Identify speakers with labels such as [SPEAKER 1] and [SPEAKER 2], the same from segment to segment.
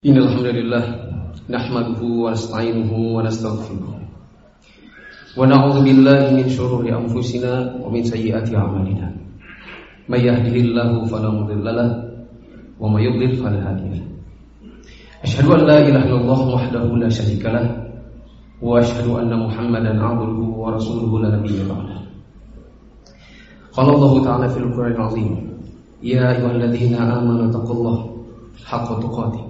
[SPEAKER 1] إن الحمد لله نحمده ونستعينه ونستغفره ونعوذ بالله من شرور أنفسنا ومن سيئات أعمالنا. من يهده الله فلا مضل له ومن يضلل فلا هادي له. أشهد أن لا إله إلا الله وحده لا شريك له وأشهد أن محمدا عبده ورسوله لا نبي بعده. قال الله تعالى في القرآن العظيم يا أيها الذين آمنوا اتقوا الله حق تقاته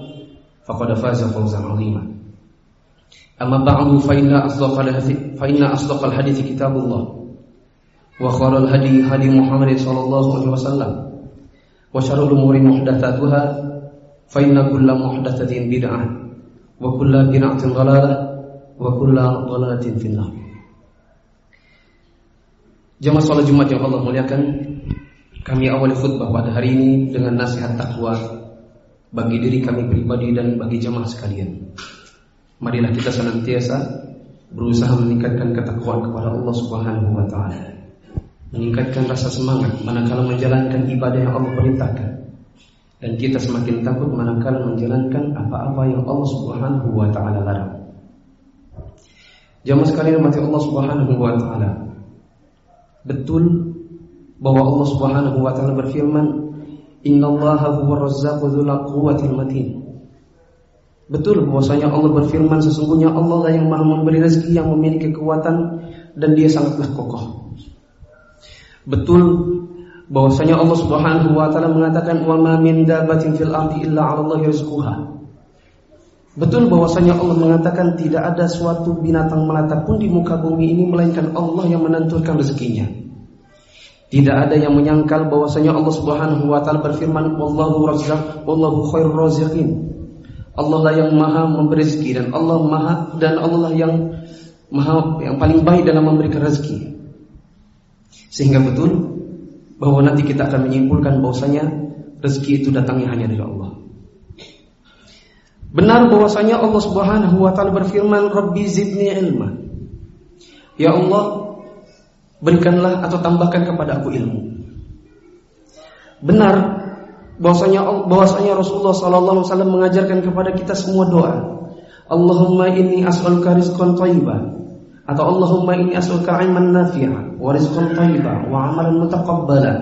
[SPEAKER 1] فقد فاز فوزا عظيما أما بعد فإن أصدق الحديث فإن أصدق الحديث كتاب الله وخير الهدي هدي محمد صلى الله عليه وسلم وشر الأمور محدثاتها فإن كل محدثة بدعة وكل بدعة ضلالة وكل ضلالة في النار Jemaah salat Jumat yang Allah muliakan, kami awali khutbah pada hari ini dengan nasihat takwa bagi diri kami pribadi dan bagi jemaah sekalian. Marilah kita senantiasa berusaha meningkatkan ketakwaan kepada Allah Subhanahu wa taala. Meningkatkan rasa semangat manakala menjalankan ibadah yang Allah perintahkan. Dan kita semakin takut manakala menjalankan apa-apa yang Allah Subhanahu wa taala larang. Jamaah sekalian mati Allah Subhanahu wa taala. Betul bahwa Allah Subhanahu wa taala berfirman Innallaha huwa. Betul bahwasanya Allah berfirman sesungguhnya Allah lah yang Maha memberi rezeki yang memiliki kekuatan dan dia sangatlah kokoh. Betul bahwasanya Allah Subhanahu wa taala mengatakan wa ma min dabatin fil ardi illa 'ala Allah rizquha. Betul bahwasanya Allah mengatakan tidak ada suatu binatang melata pun di muka bumi ini melainkan Allah yang menentukan rezekinya. Tidak ada yang menyangkal bahwasanya Allah Subhanahu wa taala berfirman, "Wallahu razzaq, wallahu khairur raziqin." Allah lah yang Maha memberi rezeki dan Allah Maha dan Allah lah yang Maha yang paling baik dalam memberikan rezeki. Sehingga betul bahwa nanti kita akan menyimpulkan bahwasanya rezeki itu datangnya hanya dari Allah. Benar bahwasanya Allah Subhanahu wa taala berfirman, "Rabbi zidni ilma." Ya Allah, berikanlah atau tambahkan kepada aku ilmu. Benar bahwasanya bahwasanya Rasulullah sallallahu alaihi wasallam mengajarkan kepada kita semua doa. Allahumma inni as'aluka rizqan thayyiban atau Allahumma inni as'aluka ilman nafi'a wa rizqan thayyiban wa amalan mutaqabbala.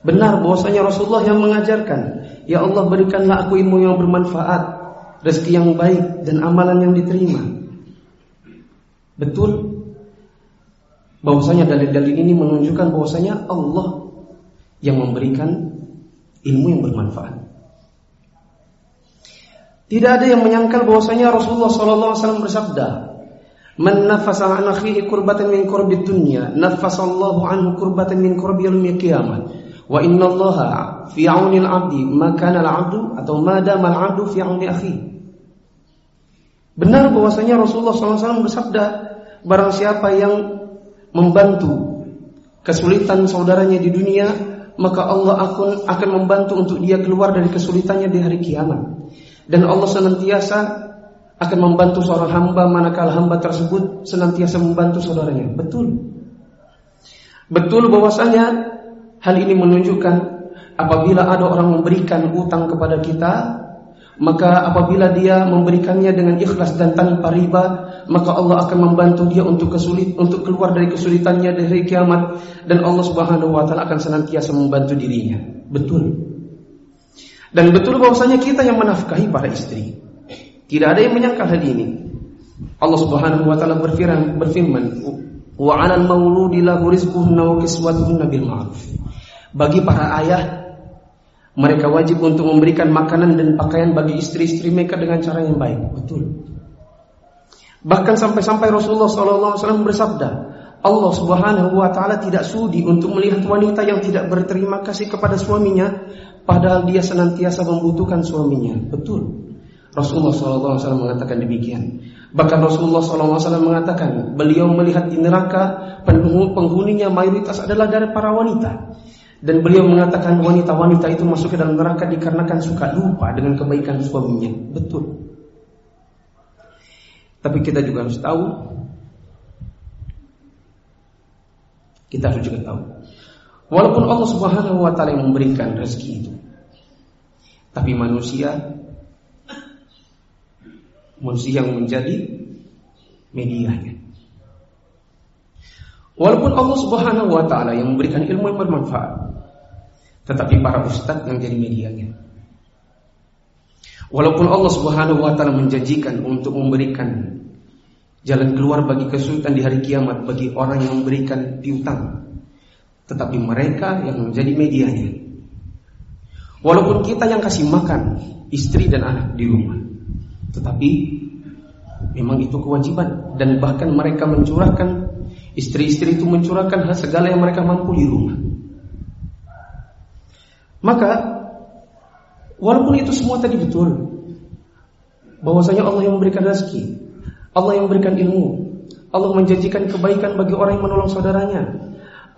[SPEAKER 1] Benar bahwasanya Rasulullah yang mengajarkan, ya Allah berikanlah aku ilmu yang bermanfaat, rezeki yang baik dan amalan yang diterima. Betul bahwasanya dalil-dalil ini menunjukkan bahwasanya Allah yang memberikan ilmu yang bermanfaat. Tidak ada yang menyangkal bahwasanya Rasulullah wasallam bersabda, "Man nafasa an akhihi kurbatan min kurbi dunya, nafasallahu anhu kurbatan min kurbi yaumil qiyamah." Wa inna Allah fi 'auni al-'abdi ma kana al-'abdu atau ma dama al-'abdu fi 'auni akhihi. Benar bahwasanya Rasulullah SAW bersabda, barang siapa yang membantu kesulitan saudaranya di dunia, maka Allah akan akan membantu untuk dia keluar dari kesulitannya di hari kiamat. Dan Allah senantiasa akan membantu seorang hamba manakala hamba tersebut senantiasa membantu saudaranya. Betul. Betul bahwasanya hal ini menunjukkan apabila ada orang memberikan utang kepada kita, maka apabila dia memberikannya dengan ikhlas dan tanpa riba, maka Allah akan membantu dia untuk kesulit untuk keluar dari kesulitannya dari kiamat dan Allah Subhanahu wa taala akan senantiasa membantu dirinya. Betul. Dan betul bahwasanya kita yang menafkahi para istri. Tidak ada yang menyangkal hal ini. Allah Subhanahu wa taala berfirman berfirman, "Wa 'alal mauludi lahu rizquhunna wa kiswatuhunna bil ma'ruf." Bagi para ayah mereka wajib untuk memberikan makanan dan pakaian bagi istri-istri mereka dengan cara yang baik. Betul. Bahkan sampai-sampai Rasulullah SAW bersabda, Allah Subhanahu wa taala tidak sudi untuk melihat wanita yang tidak berterima kasih kepada suaminya padahal dia senantiasa membutuhkan suaminya. Betul. Rasulullah SAW mengatakan demikian. Bahkan Rasulullah SAW mengatakan beliau melihat di neraka penghuninya mayoritas adalah dari para wanita. Dan beliau mengatakan wanita-wanita itu masuk ke dalam neraka dikarenakan suka lupa dengan kebaikan suaminya. Betul. Tapi kita juga harus tahu kita harus juga tahu walaupun Allah Subhanahu wa taala yang memberikan rezeki itu tapi manusia manusia yang menjadi medianya walaupun Allah Subhanahu wa taala yang memberikan ilmu yang bermanfaat tetapi para ustadz yang jadi medianya. Walaupun Allah Subhanahu wa taala menjanjikan untuk memberikan jalan keluar bagi kesulitan di hari kiamat bagi orang yang memberikan piutang, tetapi mereka yang menjadi medianya. Walaupun kita yang kasih makan istri dan anak di rumah, tetapi memang itu kewajiban dan bahkan mereka mencurahkan istri-istri itu mencurahkan segala yang mereka mampu di rumah. Maka walaupun itu semua tadi betul bahwasanya Allah yang memberikan rezeki, Allah yang memberikan ilmu, Allah menjanjikan kebaikan bagi orang yang menolong saudaranya.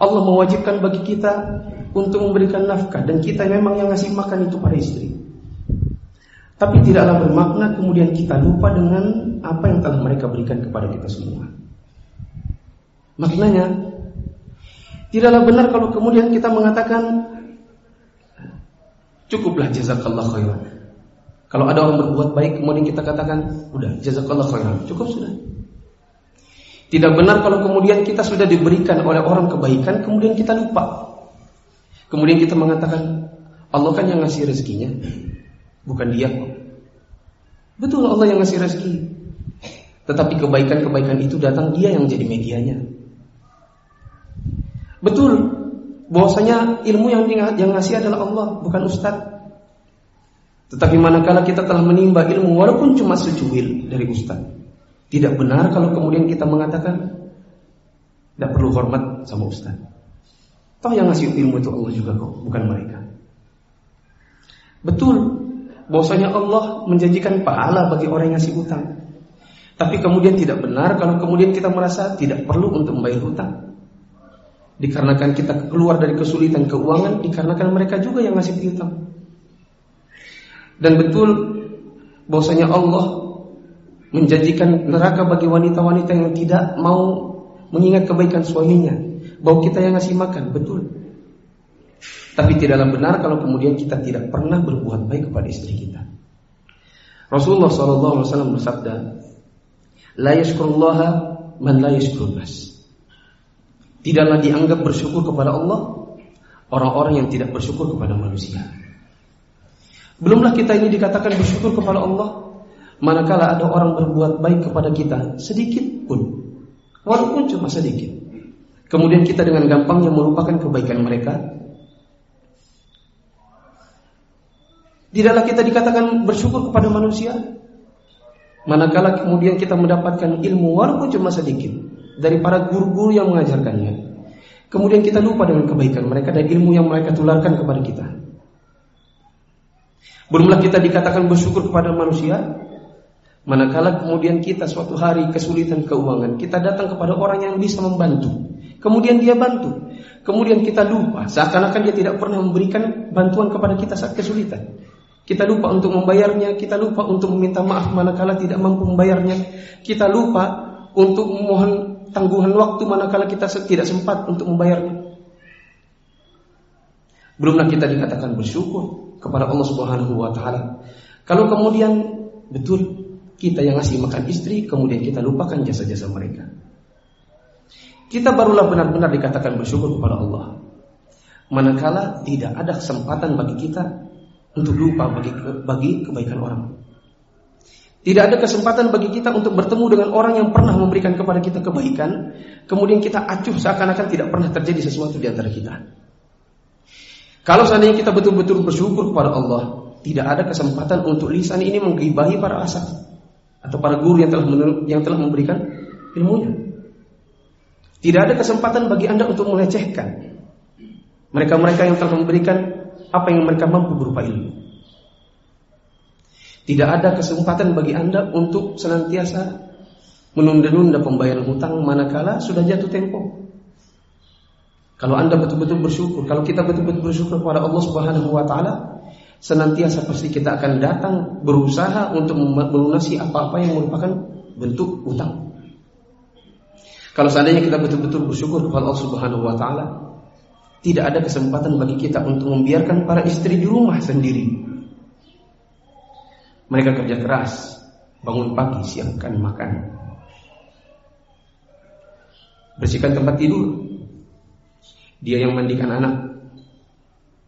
[SPEAKER 1] Allah mewajibkan bagi kita untuk memberikan nafkah dan kita memang yang ngasih makan itu para istri. Tapi tidaklah bermakna kemudian kita lupa dengan apa yang telah mereka berikan kepada kita semua. Maknanya tidaklah benar kalau kemudian kita mengatakan Cukuplah jazakallah khairan. Kalau ada orang berbuat baik kemudian kita katakan, udah jazakallah khairan. Cukup sudah. Tidak benar kalau kemudian kita sudah diberikan oleh orang kebaikan kemudian kita lupa. Kemudian kita mengatakan, Allah kan yang ngasih rezekinya, bukan dia kok. Betul Allah yang ngasih rezeki. Tetapi kebaikan-kebaikan itu datang dia yang jadi medianya. Betul bahwasanya ilmu yang yang ngasih adalah Allah, bukan ustaz. Tetapi manakala kita telah menimba ilmu walaupun cuma secuil dari ustaz, tidak benar kalau kemudian kita mengatakan tidak perlu hormat sama ustaz. Toh yang ngasih ilmu itu Allah juga kok, bukan mereka. Betul, bahwasanya Allah menjanjikan pahala bagi orang yang ngasih utang. Tapi kemudian tidak benar kalau kemudian kita merasa tidak perlu untuk membayar hutang. Dikarenakan kita keluar dari kesulitan keuangan Dikarenakan mereka juga yang ngasih piutang Dan betul bahwasanya Allah menjanjikan neraka bagi wanita-wanita yang tidak mau mengingat kebaikan suaminya. Bahwa kita yang ngasih makan betul. Tapi tidaklah benar kalau kemudian kita tidak pernah berbuat baik kepada istri kita. Rasulullah SAW bersabda la yashkurullaha man la yashkurun Tidaklah dianggap bersyukur kepada Allah orang-orang yang tidak bersyukur kepada manusia. Belumlah kita ini dikatakan bersyukur kepada Allah manakala ada orang berbuat baik kepada kita sedikit pun, walaupun cuma sedikit. Kemudian kita dengan gampangnya merupakan kebaikan mereka. Tidaklah kita dikatakan bersyukur kepada manusia manakala kemudian kita mendapatkan ilmu walaupun cuma sedikit dari para guru-guru yang mengajarkannya. Kemudian kita lupa dengan kebaikan mereka dan ilmu yang mereka tularkan kepada kita. Belumlah kita dikatakan bersyukur kepada manusia, manakala kemudian kita suatu hari kesulitan keuangan, kita datang kepada orang yang bisa membantu. Kemudian dia bantu. Kemudian kita lupa, seakan-akan dia tidak pernah memberikan bantuan kepada kita saat kesulitan. Kita lupa untuk membayarnya, kita lupa untuk meminta maaf manakala tidak mampu membayarnya. Kita lupa untuk memohon tanggungan waktu manakala kita tidak sempat untuk membayarnya. Belumlah kita dikatakan bersyukur kepada Allah Subhanahu wa taala. Kalau kemudian betul kita yang ngasih makan istri, kemudian kita lupakan jasa-jasa mereka. Kita barulah benar-benar dikatakan bersyukur kepada Allah. Manakala tidak ada kesempatan bagi kita untuk lupa bagi bagi kebaikan orang. Tidak ada kesempatan bagi kita untuk bertemu dengan orang yang pernah memberikan kepada kita kebaikan, kemudian kita acuh seakan-akan tidak pernah terjadi sesuatu di antara kita. Kalau seandainya kita betul-betul bersyukur kepada Allah, tidak ada kesempatan untuk lisan ini menggibahi para asat atau para guru yang telah yang telah memberikan ilmunya. Tidak ada kesempatan bagi Anda untuk melecehkan mereka-mereka yang telah memberikan apa yang mereka mampu berupa ilmu. Tidak ada kesempatan bagi Anda untuk senantiasa menunda-nunda pembayaran hutang manakala sudah jatuh tempo. Kalau Anda betul-betul bersyukur, kalau kita betul-betul bersyukur kepada Allah Subhanahu wa taala, senantiasa pasti kita akan datang berusaha untuk melunasi apa-apa yang merupakan bentuk hutang. Kalau seandainya kita betul-betul bersyukur kepada Allah Subhanahu wa taala, tidak ada kesempatan bagi kita untuk membiarkan para istri di rumah sendiri mereka kerja keras, bangun pagi, siapkan makan. Bersihkan tempat tidur. Dia yang mandikan anak.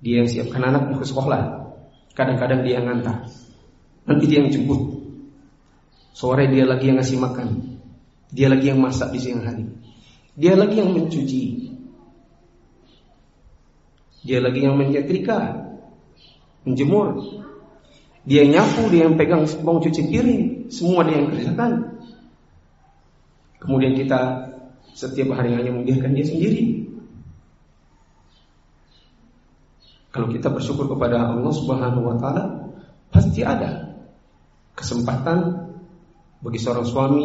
[SPEAKER 1] Dia yang siapkan anak mau ke sekolah. Kadang-kadang dia yang ngantar. Nanti dia yang jemput. Sore dia lagi yang ngasih makan. Dia lagi yang masak di siang hari. Dia lagi yang mencuci. Dia lagi yang menyetrika, menjemur, dia yang nyapu, dia yang pegang bong cuci piring, semua dia yang kerjakan. Kemudian kita setiap hari hanya membiarkan dia sendiri. Kalau kita bersyukur kepada Allah Subhanahu wa taala, pasti ada kesempatan bagi seorang suami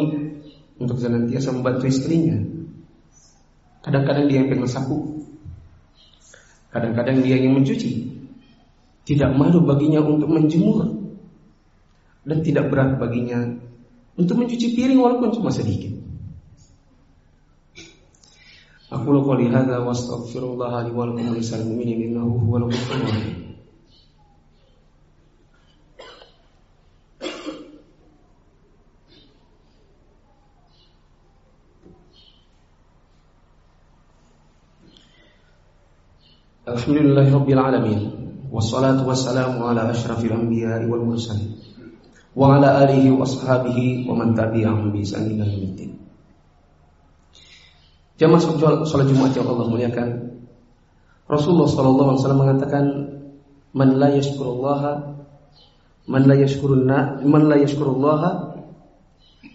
[SPEAKER 1] untuk senantiasa membantu istrinya. Kadang-kadang dia yang pegang sapu. Kadang-kadang dia yang mencuci. Tidak malu baginya untuk menjemur dan tidak berat baginya untuk mencuci piring walaupun cuma sedikit. Aku qouli hadza wa astaghfirullah li wa lakum lisal mu'minin innahu huwal ghafurur rahim. Alhamdulillahirabbil alamin. والصلاة والسلام على أشرف الأنبياء والمرسلين وعلى آله وأصحابه ومن تبعهم بإحسان إلى يوم الدين Jamaah salat Jumat yang Allah muliakan Rasulullah sallallahu alaihi wasallam mengatakan man la yashkurullaha man la yashkurunna man la yashkurullaha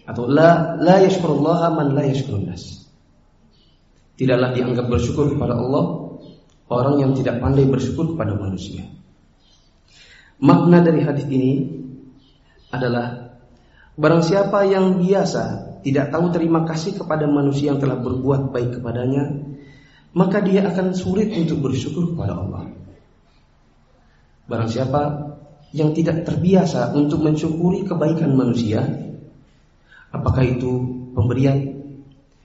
[SPEAKER 1] atau la la yashkurullaha man la yashkurun nas Tidaklah dianggap bersyukur kepada Allah orang yang tidak pandai bersyukur kepada manusia. Makna dari hadis ini adalah barang siapa yang biasa tidak tahu terima kasih kepada manusia yang telah berbuat baik kepadanya, maka dia akan sulit untuk bersyukur kepada Allah. Barang siapa yang tidak terbiasa untuk mensyukuri kebaikan manusia, apakah itu pemberian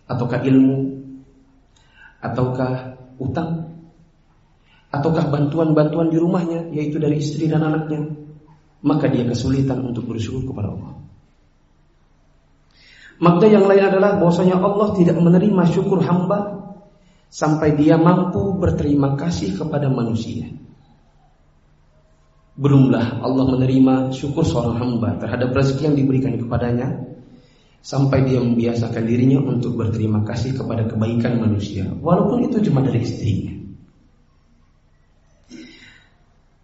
[SPEAKER 1] ataukah ilmu ataukah utang ataukah bantuan-bantuan di rumahnya yaitu dari istri dan anaknya maka dia kesulitan untuk bersyukur kepada Allah Makna yang lain adalah bahwasanya Allah tidak menerima syukur hamba sampai dia mampu berterima kasih kepada manusia. Belumlah Allah menerima syukur seorang hamba terhadap rezeki yang diberikan kepadanya sampai dia membiasakan dirinya untuk berterima kasih kepada kebaikan manusia walaupun itu cuma dari istrinya.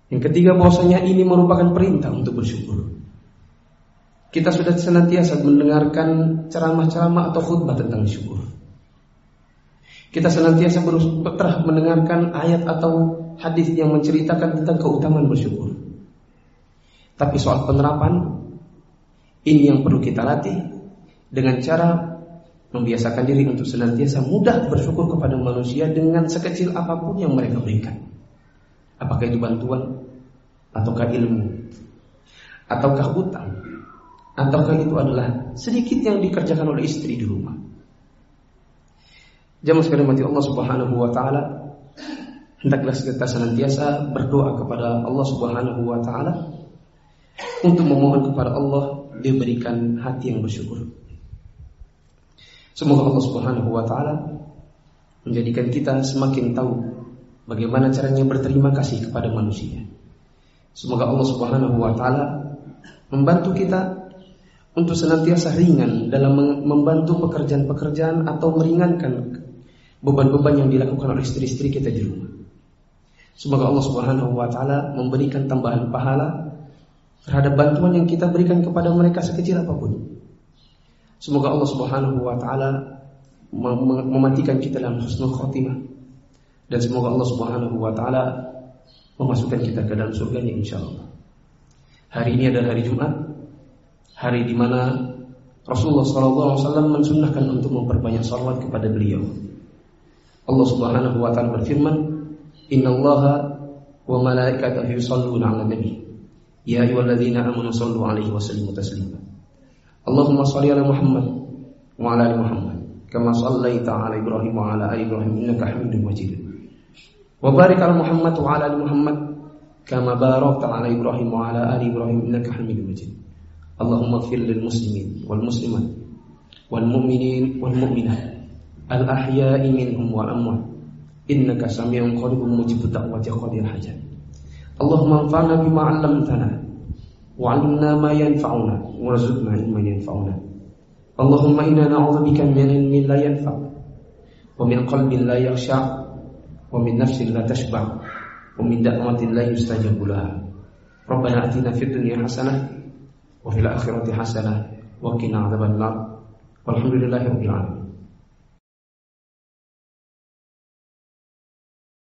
[SPEAKER 1] Yang ketiga bahwasanya ini merupakan perintah untuk bersyukur. Kita sudah senantiasa mendengarkan ceramah-ceramah atau khutbah tentang syukur. Kita senantiasa telah mendengarkan ayat atau hadis yang menceritakan tentang keutamaan bersyukur. Tapi soal penerapan ini yang perlu kita latih dengan cara membiasakan diri untuk senantiasa mudah bersyukur kepada manusia dengan sekecil apa pun yang mereka berikan. Apakah itu bantuan ataukah ilmu ataukah utang ataukah itu adalah sedikit yang dikerjakan oleh istri di rumah. Jamaah sekalian mati Allah Subhanahu wa taala hendaklah kita senantiasa berdoa kepada Allah Subhanahu wa taala untuk memohon kepada Allah diberikan hati yang bersyukur. Semoga Allah Subhanahu wa taala menjadikan kita semakin tahu Bagaimana caranya berterima kasih kepada manusia. Semoga Allah Subhanahu wa taala membantu kita untuk senantiasa ringan dalam membantu pekerjaan-pekerjaan atau meringankan beban-beban yang dilakukan oleh istri-istri kita di rumah. Semoga Allah Subhanahu wa taala memberikan tambahan pahala terhadap bantuan yang kita berikan kepada mereka sekecil apa pun. Semoga Allah Subhanahu wa taala mematikan kita dalam husnul khotimah dan semoga Allah Subhanahu wa taala memasukkan kita ke dalam surga ini insyaallah. Hari ini adalah hari Jumat, hari di mana Rasulullah SAW mensunahkan untuk memperbanyak salawat kepada beliau. Allah Subhanahu wa taala berfirman, "Innallaha wa malaikatahu yusholluna 'alan nabi." Ya ayyuhalladzina amanu shallu 'alaihi wa sallimu taslima. Allahumma shalli 'ala Muhammad wa 'ala ali Muhammad kama shallaita 'ala Ibrahim wa 'ala ali Ibrahim innaka Hamidum Majid. Wa barik 'ala Muhammad wa 'ala ali Muhammad kama barakta 'ala Ibrahim wa 'ala ali Ibrahim innaka Hamidum Majid. Allahumma ighfir lil muslimin wal muslimat wal mu'minin wal mu'minat al ahya'i minhum wal amwat innaka sami'un qaribun mujibud da'wati qadir hajat. Allahumma anfa'na bima 'allamtana wa 'allimna ma yanfa'una warzuqna ilman yanfa'una. Allahumma inna na'udzubika min ilmin la yanfa' wa min qalbin la yakhsha' wa min nafsin la tashba' wa min da'watin la yustajabu laha. Rabbana atina fid dunya hasanah wa fil akhirati hasanah wa qina adzabannar. Walhamdulillahi rabbil alamin.